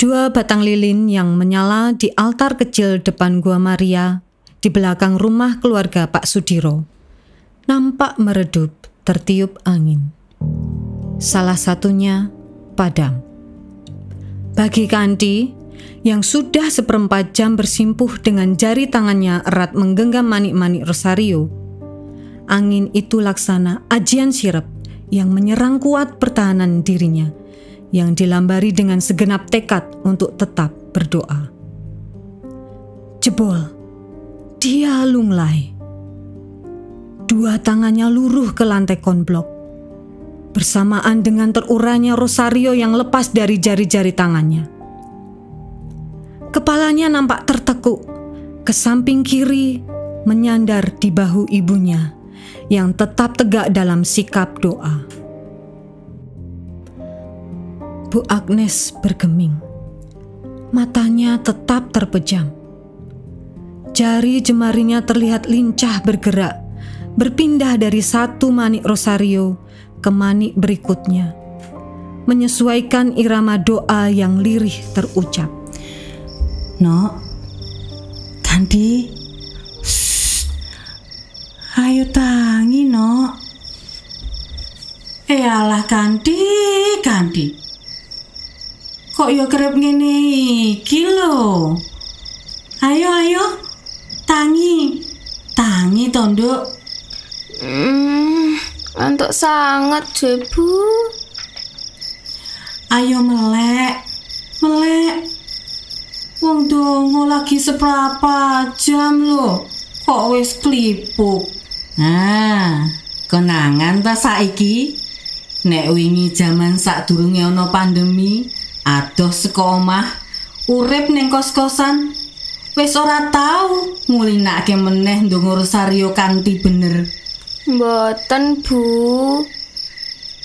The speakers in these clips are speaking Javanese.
Dua batang lilin yang menyala di altar kecil depan Gua Maria di belakang rumah keluarga Pak Sudiro nampak meredup tertiup angin. Salah satunya padam. Bagi Kanti, yang sudah seperempat jam bersimpuh dengan jari tangannya erat menggenggam manik-manik rosario, angin itu laksana ajian sirep yang menyerang kuat pertahanan dirinya yang dilambari dengan segenap tekad untuk tetap berdoa. Jebol, dia lunglai. Dua tangannya luruh ke lantai konblok. Bersamaan dengan teruranya rosario yang lepas dari jari-jari tangannya. Kepalanya nampak tertekuk ke samping kiri menyandar di bahu ibunya yang tetap tegak dalam sikap doa. Bu Agnes bergeming. Matanya tetap terpejam. Jari jemarinya terlihat lincah bergerak, berpindah dari satu manik rosario ke manik berikutnya, menyesuaikan irama doa yang lirih terucap. No, Kandi, ayo tangi no. Eh alah Kandi, Kandi. Kok yo kerep ngene iki lho. Ayo ayo. Tangi. Tangi tonduk. Hmm, untuk sangat, Jebu. Ayo melek. Melek. Wong dongo lagi seberapa jam lho. Kok wis klipuk. Nah, kenangan ta saiki? Nek wingi jaman sadurunge ana pandemi, adoh saka omah urip ning kos-kosan wis ora tau ngulinake meneh ndonga rosario kanthi bener Mboten, Bu.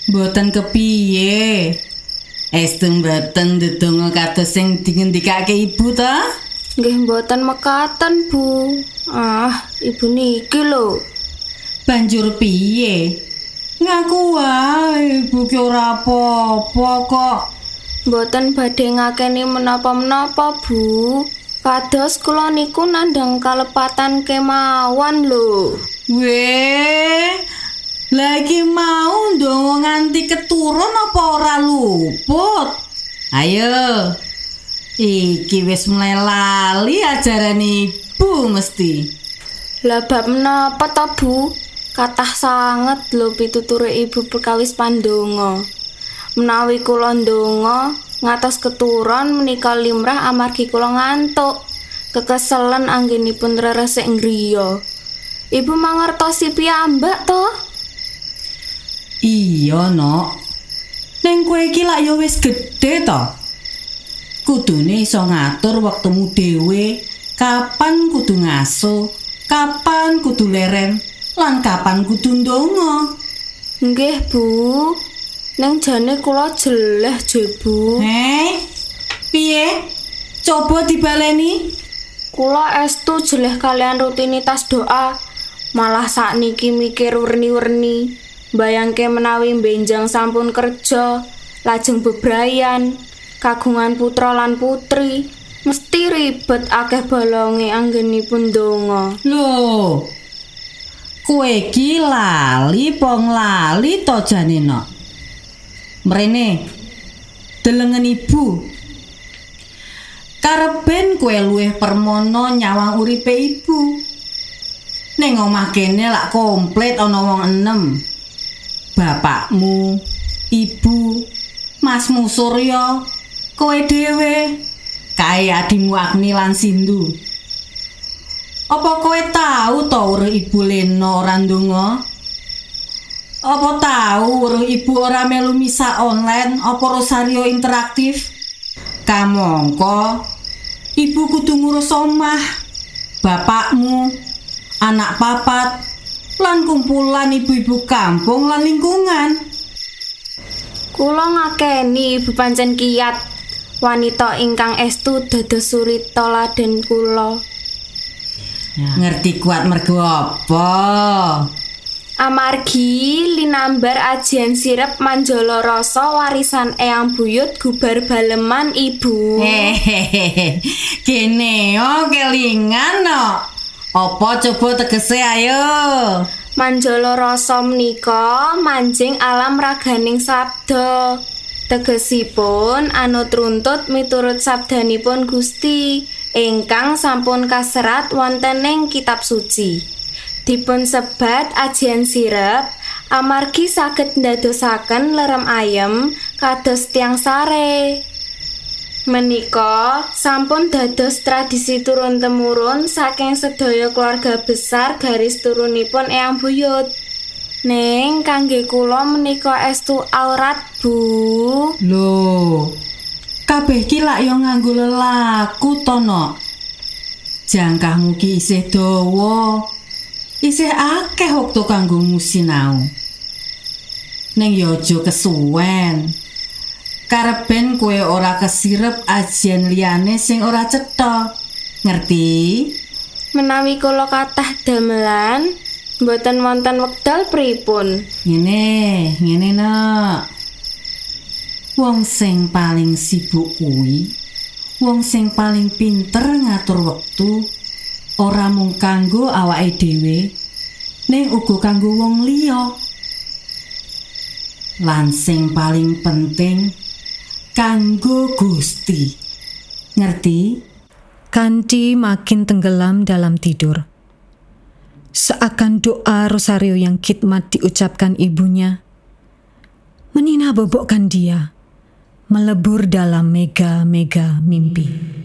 Mboten kepiye Estu mboten ndedonga kados sing dingendikake ibu ta Nggih mboten mekaten, Bu. Ah, ibu niki lho. banjur piye ngaku wae ibu ki ora apa-apa kok Mboten badhe ngakeni menapa-menapa, Bu. Kados kula niku nandhang kalepatan kemawon lho. Weh, lagi mau dong nganti keturun apa ora luput? Ayo, iki wis mulai lali ajaran ibu mesti. Lah bab menapa to, Bu? Kathah sanget lho pituture ibu perkawis pandonga. Menawi kula ndonga ngatos keturun menika limrah amargi kula ngantuk. Kekeselen anggenipun reresik ngriya. Ibu mangertosi piyambak to? Iya, Nok. Neng kowe iki lak ya wis gedhe to. Kudune iso ngatur wektemu dhewe, kapan kudu ngaso, kapan kudu leren, lan kapan kudu ndonga. Nggih, Bu. Neng jane kula jeleh, Jebu. Hei, piye? Coba dibaleni. Kula estu jeleh kalian rutinitas doa. Malah sakniki mikir werni-werni. Bayangke menawi benjang sampun kerja, lajeng bebrayan, kagungan putra lan putri, mesti ribet akeh bolonge anggenipun donga. Lho. Kowe iki lali pong lali to jane no. Mrene. Delengen ibu. Karepen kowe luwih permono nyawang uripe ibu. Ning omah kene lak komplit ana wong enem. Bapakmu, ibu, Masmu Surya, kowe dhewe, kae adimu Agni lan Sindu. Apa kowe tahu to ibu Lena ora ndonga? Apa tahu weruh ibu ora melu misa online apa rosario interaktif? Kamangka ibu kudu ngurus omah, bapakmu, anak papat, lan kumpulan ibu-ibu kampung lan lingkungan. Kula ngakeni ibu pancen kiat. Wanita ingkang estu dados suri toladan kula. Ngerti kuat mergo apa? Amargi linambar ajian sirep manjolo rasa warisan Eyang Buyut gubar baleman ibu. Hehehe. Kene kelingan no. Apa coba tegese ayo? Manjolo rasa menika manjing alam raganing sabda. Tegesipun anut runtut miturut sabdanipun Gusti ingkang sampun kaserat wonten ing kitab suci. Dipun sebat ajian sirep amargi saged ndadosaken lerem ayem kados tiang sare. Menika sampun dados tradisi turun temurun saking sedaya keluarga besar garis turunipun Eyang Buyut. Neng kangge kula menika estu aurat, Bu. Lho. Kabeh ki lak yo nganggo lelaku to no. Jangkahmu ki isih dawa. Isih akeh wektu kanggo musinau. Ning yo aja kesuwen. Kareben kowe ora kesirep ajian liyane sing ora cetha. Ngerti? Menawi kula kathah damelan, mboten wonten wekdal pripun? Ngene, ngene nak. Wong sing paling sibuk kuwi, wong sing paling pinter ngatur wektu, ora mung kanggo awake dhewe, ning uga kanggo wong liya. Lan sing paling penting kanggo Gusti. Ngerti? Kanti makin tenggelam dalam tidur. Seakan doa rosario yang khidmat diucapkan ibunya, menina bobokkan dia, melebur dalam mega-mega mimpi.